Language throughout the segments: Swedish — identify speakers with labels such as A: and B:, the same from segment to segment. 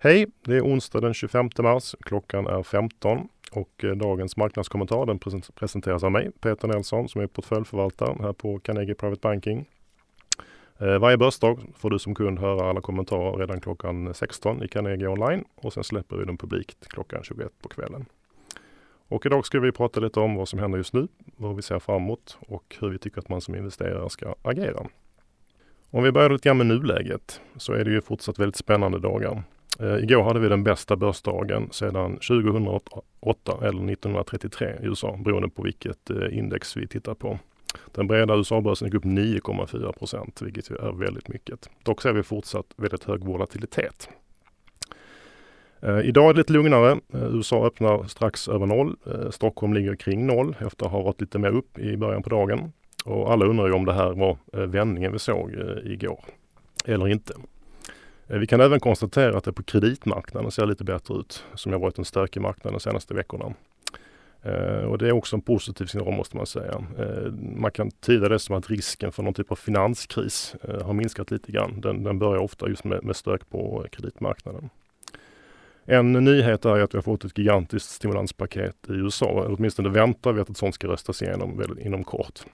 A: Hej! Det är onsdag den 25 mars. Klockan är 15 och eh, dagens marknadskommentar den presenteras av mig, Peter Nelson, som är portföljförvaltare här på Carnegie Private Banking. Eh, varje börsdag får du som kund höra alla kommentarer redan klockan 16 i Carnegie online och sen släpper vi dem publikt klockan 21 på kvällen. Och idag ska vi prata lite om vad som händer just nu, vad vi ser framåt och hur vi tycker att man som investerare ska agera. Om vi börjar lite grann med nuläget så är det ju fortsatt väldigt spännande dagar. Eh, igår hade vi den bästa börsdagen sedan 2008 eller 1933 i USA beroende på vilket eh, index vi tittar på. Den breda USA-börsen gick upp 9,4 procent, vilket är väldigt mycket. Dock ser vi fortsatt väldigt hög volatilitet. Eh, idag är det lite lugnare. Eh, USA öppnar strax över noll. Eh, Stockholm ligger kring noll efter att ha varit lite mer upp i början på dagen. Och alla undrar ju om det här var eh, vändningen vi såg eh, igår eller inte. Eh, vi kan även konstatera att det på kreditmarknaden ser lite bättre ut, som har varit en stökig marknad de senaste veckorna. Eh, och det är också en positiv signal måste man säga. Eh, man kan tyda det som att risken för någon typ av finanskris eh, har minskat lite grann. Den, den börjar ofta just med, med stök på kreditmarknaden. En nyhet är att vi har fått ett gigantiskt stimulanspaket i USA. Åtminstone väntar vi att ett sådant ska röstas igenom inom kort.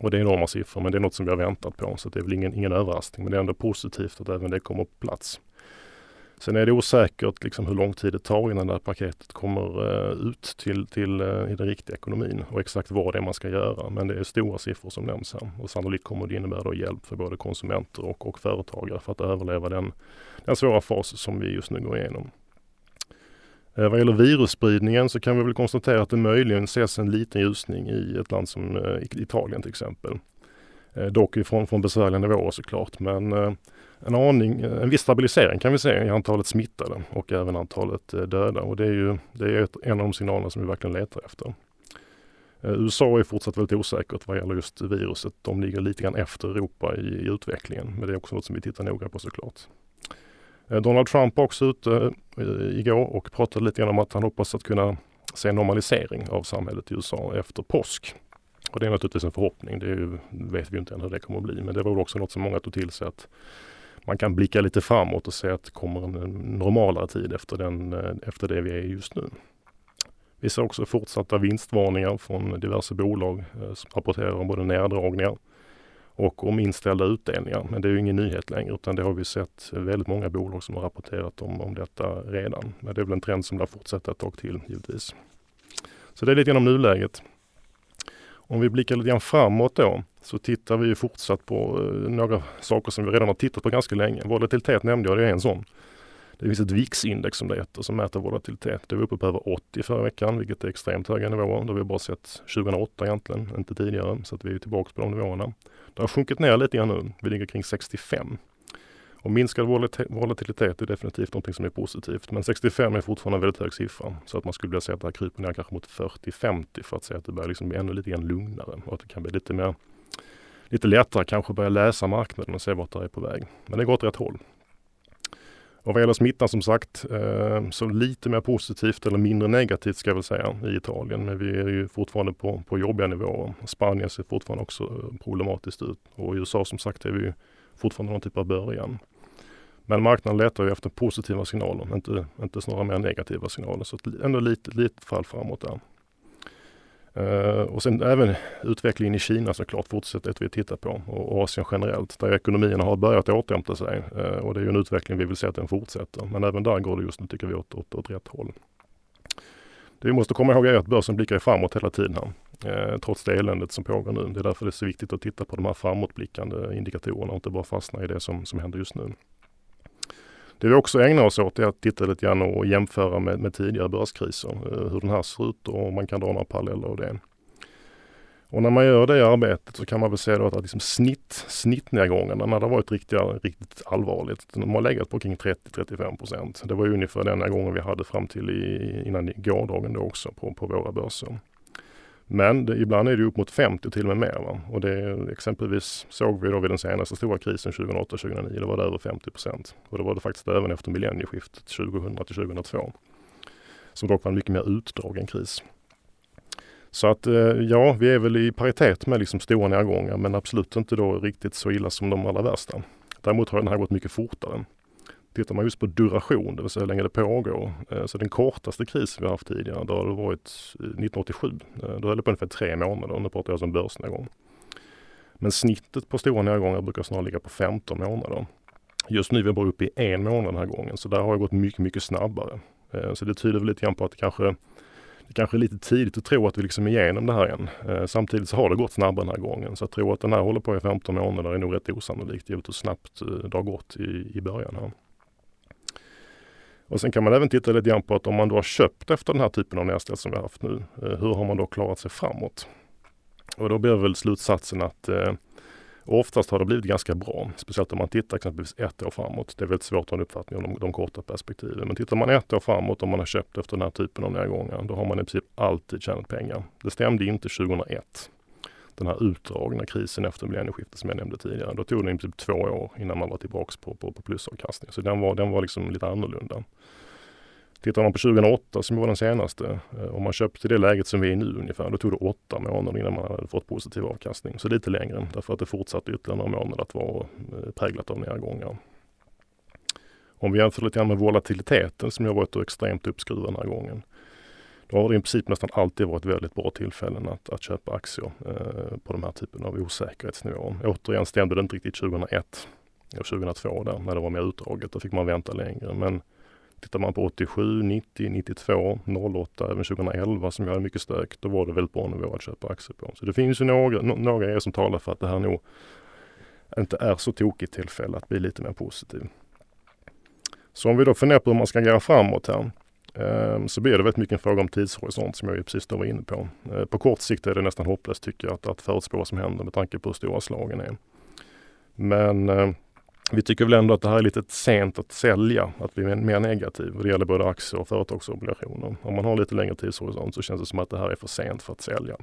A: Och det är enorma siffror, men det är något som vi har väntat på. Så det är väl ingen, ingen överraskning. Men det är ändå positivt att även det kommer på plats. Sen är det osäkert liksom hur lång tid det tar innan det här paketet kommer uh, ut till, till uh, i den riktiga ekonomin och exakt vad det är man ska göra. Men det är stora siffror som nämns här och sannolikt kommer det innebära då hjälp för både konsumenter och, och företagare för att överleva den, den svåra fas som vi just nu går igenom. Eh, vad gäller virusspridningen så kan vi väl konstatera att det möjligen ses en liten ljusning i ett land som eh, Italien till exempel. Eh, dock ifrån från besvärliga nivåer såklart men en aning, en viss stabilisering kan vi se i antalet smittade och även antalet döda. Och det är ju det är ett, en av de signalerna som vi verkligen letar efter. USA är fortsatt väldigt osäkert vad gäller just viruset. De ligger lite grann efter Europa i, i utvecklingen. Men det är också något som vi tittar noga på såklart. Eh, Donald Trump var också ute eh, igår och pratade lite grann om att han hoppas att kunna se en normalisering av samhället i USA efter påsk. Och det är naturligtvis en förhoppning. Det ju, vet vi inte än hur det kommer att bli. Men det var också något som många tog till sig att man kan blicka lite framåt och se att det kommer en normalare tid efter, den, eh, efter det vi är just nu. Vi ser också fortsatta vinstvarningar från diverse bolag som rapporterar om både neddragningar och om inställda utdelningar. Men det är ju ingen nyhet längre utan det har vi sett väldigt många bolag som har rapporterat om, om detta redan. Men det är väl en trend som lär fortsätta ett tag till givetvis. Så det är lite grann om nuläget. Om vi blickar lite grann framåt då så tittar vi fortsatt på eh, några saker som vi redan har tittat på ganska länge. Volatilitet nämnde jag, det är en sån. Det finns ett VIX-index som det heter som mäter volatilitet. Det var uppe på över 80 förra veckan vilket är extremt höga nivåer. Det har vi bara sett 2008 egentligen, inte tidigare. Så att vi är tillbaka på de nivåerna. Det har sjunkit ner lite grann nu. Vi ligger kring 65. Och minskad volatilitet är definitivt något som är positivt. Men 65 är fortfarande en väldigt hög siffra. Så att man skulle vilja säga att det här kryper ner kanske mot 40-50 för att säga att det börjar liksom bli ännu lite grann lugnare. Och att det kan bli lite mer lite lättare kanske börja läsa marknaden och se vart det är på väg. Men det går åt rätt håll. Och vad gäller smittan som sagt, eh, så lite mer positivt eller mindre negativt ska jag väl säga i Italien. Men vi är ju fortfarande på, på jobbiga nivåer. Spanien ser fortfarande också eh, problematiskt ut. Och i USA som sagt är vi fortfarande någon typ av början. Men marknaden letar ju efter positiva signaler, inte, inte snarare mer negativa signaler. Så ändå lite, lite fall framåt där. Uh, och sen även utvecklingen i Kina såklart fortsätter att vi tittar på och Asien generellt där ekonomierna har börjat återhämta sig. Uh, och det är ju en utveckling vi vill se att den fortsätter. Men även där går det just nu tycker vi åt, åt, åt rätt håll. Det vi måste komma ihåg är att börsen blickar framåt hela tiden här. Uh, trots det eländet som pågår nu. Det är därför det är så viktigt att titta på de här framåtblickande indikatorerna och inte bara fastna i det som, som händer just nu. Det vi också ägnar oss åt är att titta lite grann och jämföra med, med tidigare börskriser. Eh, hur den här ser ut och om man kan dra några paralleller av det. Och när man gör det arbetet så kan man väl säga då att liksom snitt, snittnedgångarna när det har varit riktigt, riktigt allvarligt, de har legat på kring 30-35 procent. Det var ungefär den gången vi hade fram till i, innan gårdagen då också på, på våra börser. Men det, ibland är det upp mot 50 till och med mer. Va? Och det, exempelvis såg vi då vid den senaste stora krisen 2008-2009, då var det över 50 procent. Och det var det faktiskt även efter millennieskiftet 2000 till 2002. Som dock var en mycket mer utdragen kris. Så att eh, ja, vi är väl i paritet med liksom stora nedgångar men absolut inte då riktigt så illa som de allra värsta. Däremot har den här gått mycket fortare. Tittar man just på duration, det vill säga hur länge det pågår, eh, så den kortaste krisen vi haft tidigare, då har det varit eh, 1987. Eh, då höll det på ungefär tre månader, nu pratar jag om börsnedgång. Men snittet på stora nedgångar brukar snarare ligga på 15 månader. Just nu är vi bara uppe i en månad den här gången, så där har det gått mycket, mycket snabbare. Så det tyder väl lite grann på att det kanske, det kanske är lite tidigt att tro att vi liksom är igenom det här än. Samtidigt så har det gått snabbare den här gången, så att tro att den här håller på i 15 månader är nog rätt osannolikt givet hur snabbt det har gått i, i början här. Och sen kan man även titta lite grann på att om man då har köpt efter den här typen av nedställ som vi har haft nu, eh, hur har man då klarat sig framåt? Och då blir väl slutsatsen att eh, oftast har det blivit ganska bra. Speciellt om man tittar exempelvis ett år framåt. Det är väldigt svårt att ha en uppfattning om de, de korta perspektiven. Men tittar man ett år framåt om man har köpt efter den här typen av nedgångar, då har man i princip alltid tjänat pengar. Det stämde inte 2001 den här utdragna krisen efter millennieskiftet som jag nämnde tidigare. Då tog det i princip två år innan man var tillbaks på, på, på plusavkastning. Så den var, den var liksom lite annorlunda. Tittar man på 2008 som var den senaste, eh, om man köpte det läget som vi är i nu ungefär, då tog det åtta månader innan man hade fått positiv avkastning. Så lite längre därför att det fortsatte ytterligare några månader att vara eh, präglat av nedgångar. Om vi jämför lite grann med volatiliteten som har varit extremt uppskruvad den här gången. Då har det i princip nästan alltid varit väldigt bra tillfällen att, att köpa aktier eh, på de här typen av osäkerhetsnivåer. Återigen stämde det inte riktigt 2001 och 2002 där när det var mer utdraget. Då fick man vänta längre. Men tittar man på 87, 90, 92, 08, även 2011 som jag hade mycket stök, då var det väldigt bra nivå att köpa aktier på. Så det finns ju några, några er som talar för att det här nog inte är så tokigt tillfälle att bli lite mer positiv. Så om vi då funderar på hur man ska agera framåt här. Ehm, så blir det väldigt mycket en fråga om tidshorisont som jag precis då var inne på. Eh, på kort sikt är det nästan hopplöst tycker jag att, att förutspå vad som händer med tanke på hur stora slagen är. Men eh, vi tycker väl ändå att det här är lite sent att sälja, att bli mer negativ. Det gäller både aktier och företagsobligationer. Om man har lite längre tidshorisont så känns det som att det här är för sent för att sälja.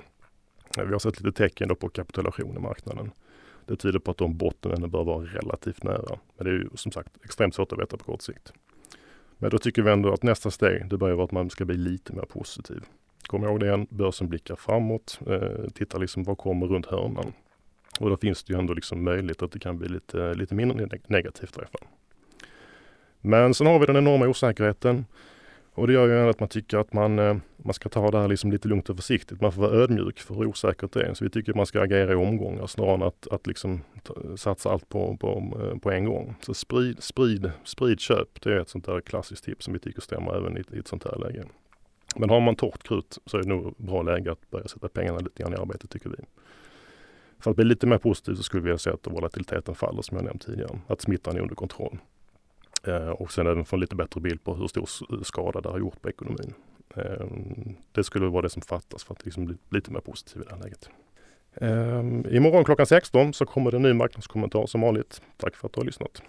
A: Eh, vi har sett lite tecken på kapitulation i marknaden. Det tyder på att de botten bör vara relativt nära. Men det är ju som sagt extremt svårt att veta på kort sikt. Men då tycker vi ändå att nästa steg, det bör vara att man ska bli lite mer positiv. Kom ihåg det igen, börsen blickar framåt, eh, tittar liksom vad kommer runt hörnan. Och då finns det ju ändå liksom möjlighet att det kan bli lite, lite mindre negativt därifrån. Men sen har vi den enorma osäkerheten. Och det gör ju att man tycker att man, eh, man ska ta det här liksom lite lugnt och försiktigt. Man får vara ödmjuk för hur osäkert det är. Så vi tycker att man ska agera i omgångar snarare än att, att liksom satsa allt på, på, eh, på en gång. Så sprid, sprid, sprid köp, det är ett sånt där klassiskt tips som vi tycker stämmer även i, i ett sånt här läge. Men har man torrt krut så är det nog bra läge att börja sätta pengarna lite grann i arbete tycker vi. För att bli lite mer positiv så skulle vi vilja se att volatiliteten faller som jag nämnt tidigare. Att smittan är under kontroll. Eh, och sen även få en lite bättre bild på hur stor skada det har gjort på ekonomin. Eh, det skulle vara det som fattas för att liksom bli lite mer positiv i det här läget. Eh, imorgon klockan 16 så kommer det en ny marknadskommentar som vanligt. Tack för att du har lyssnat.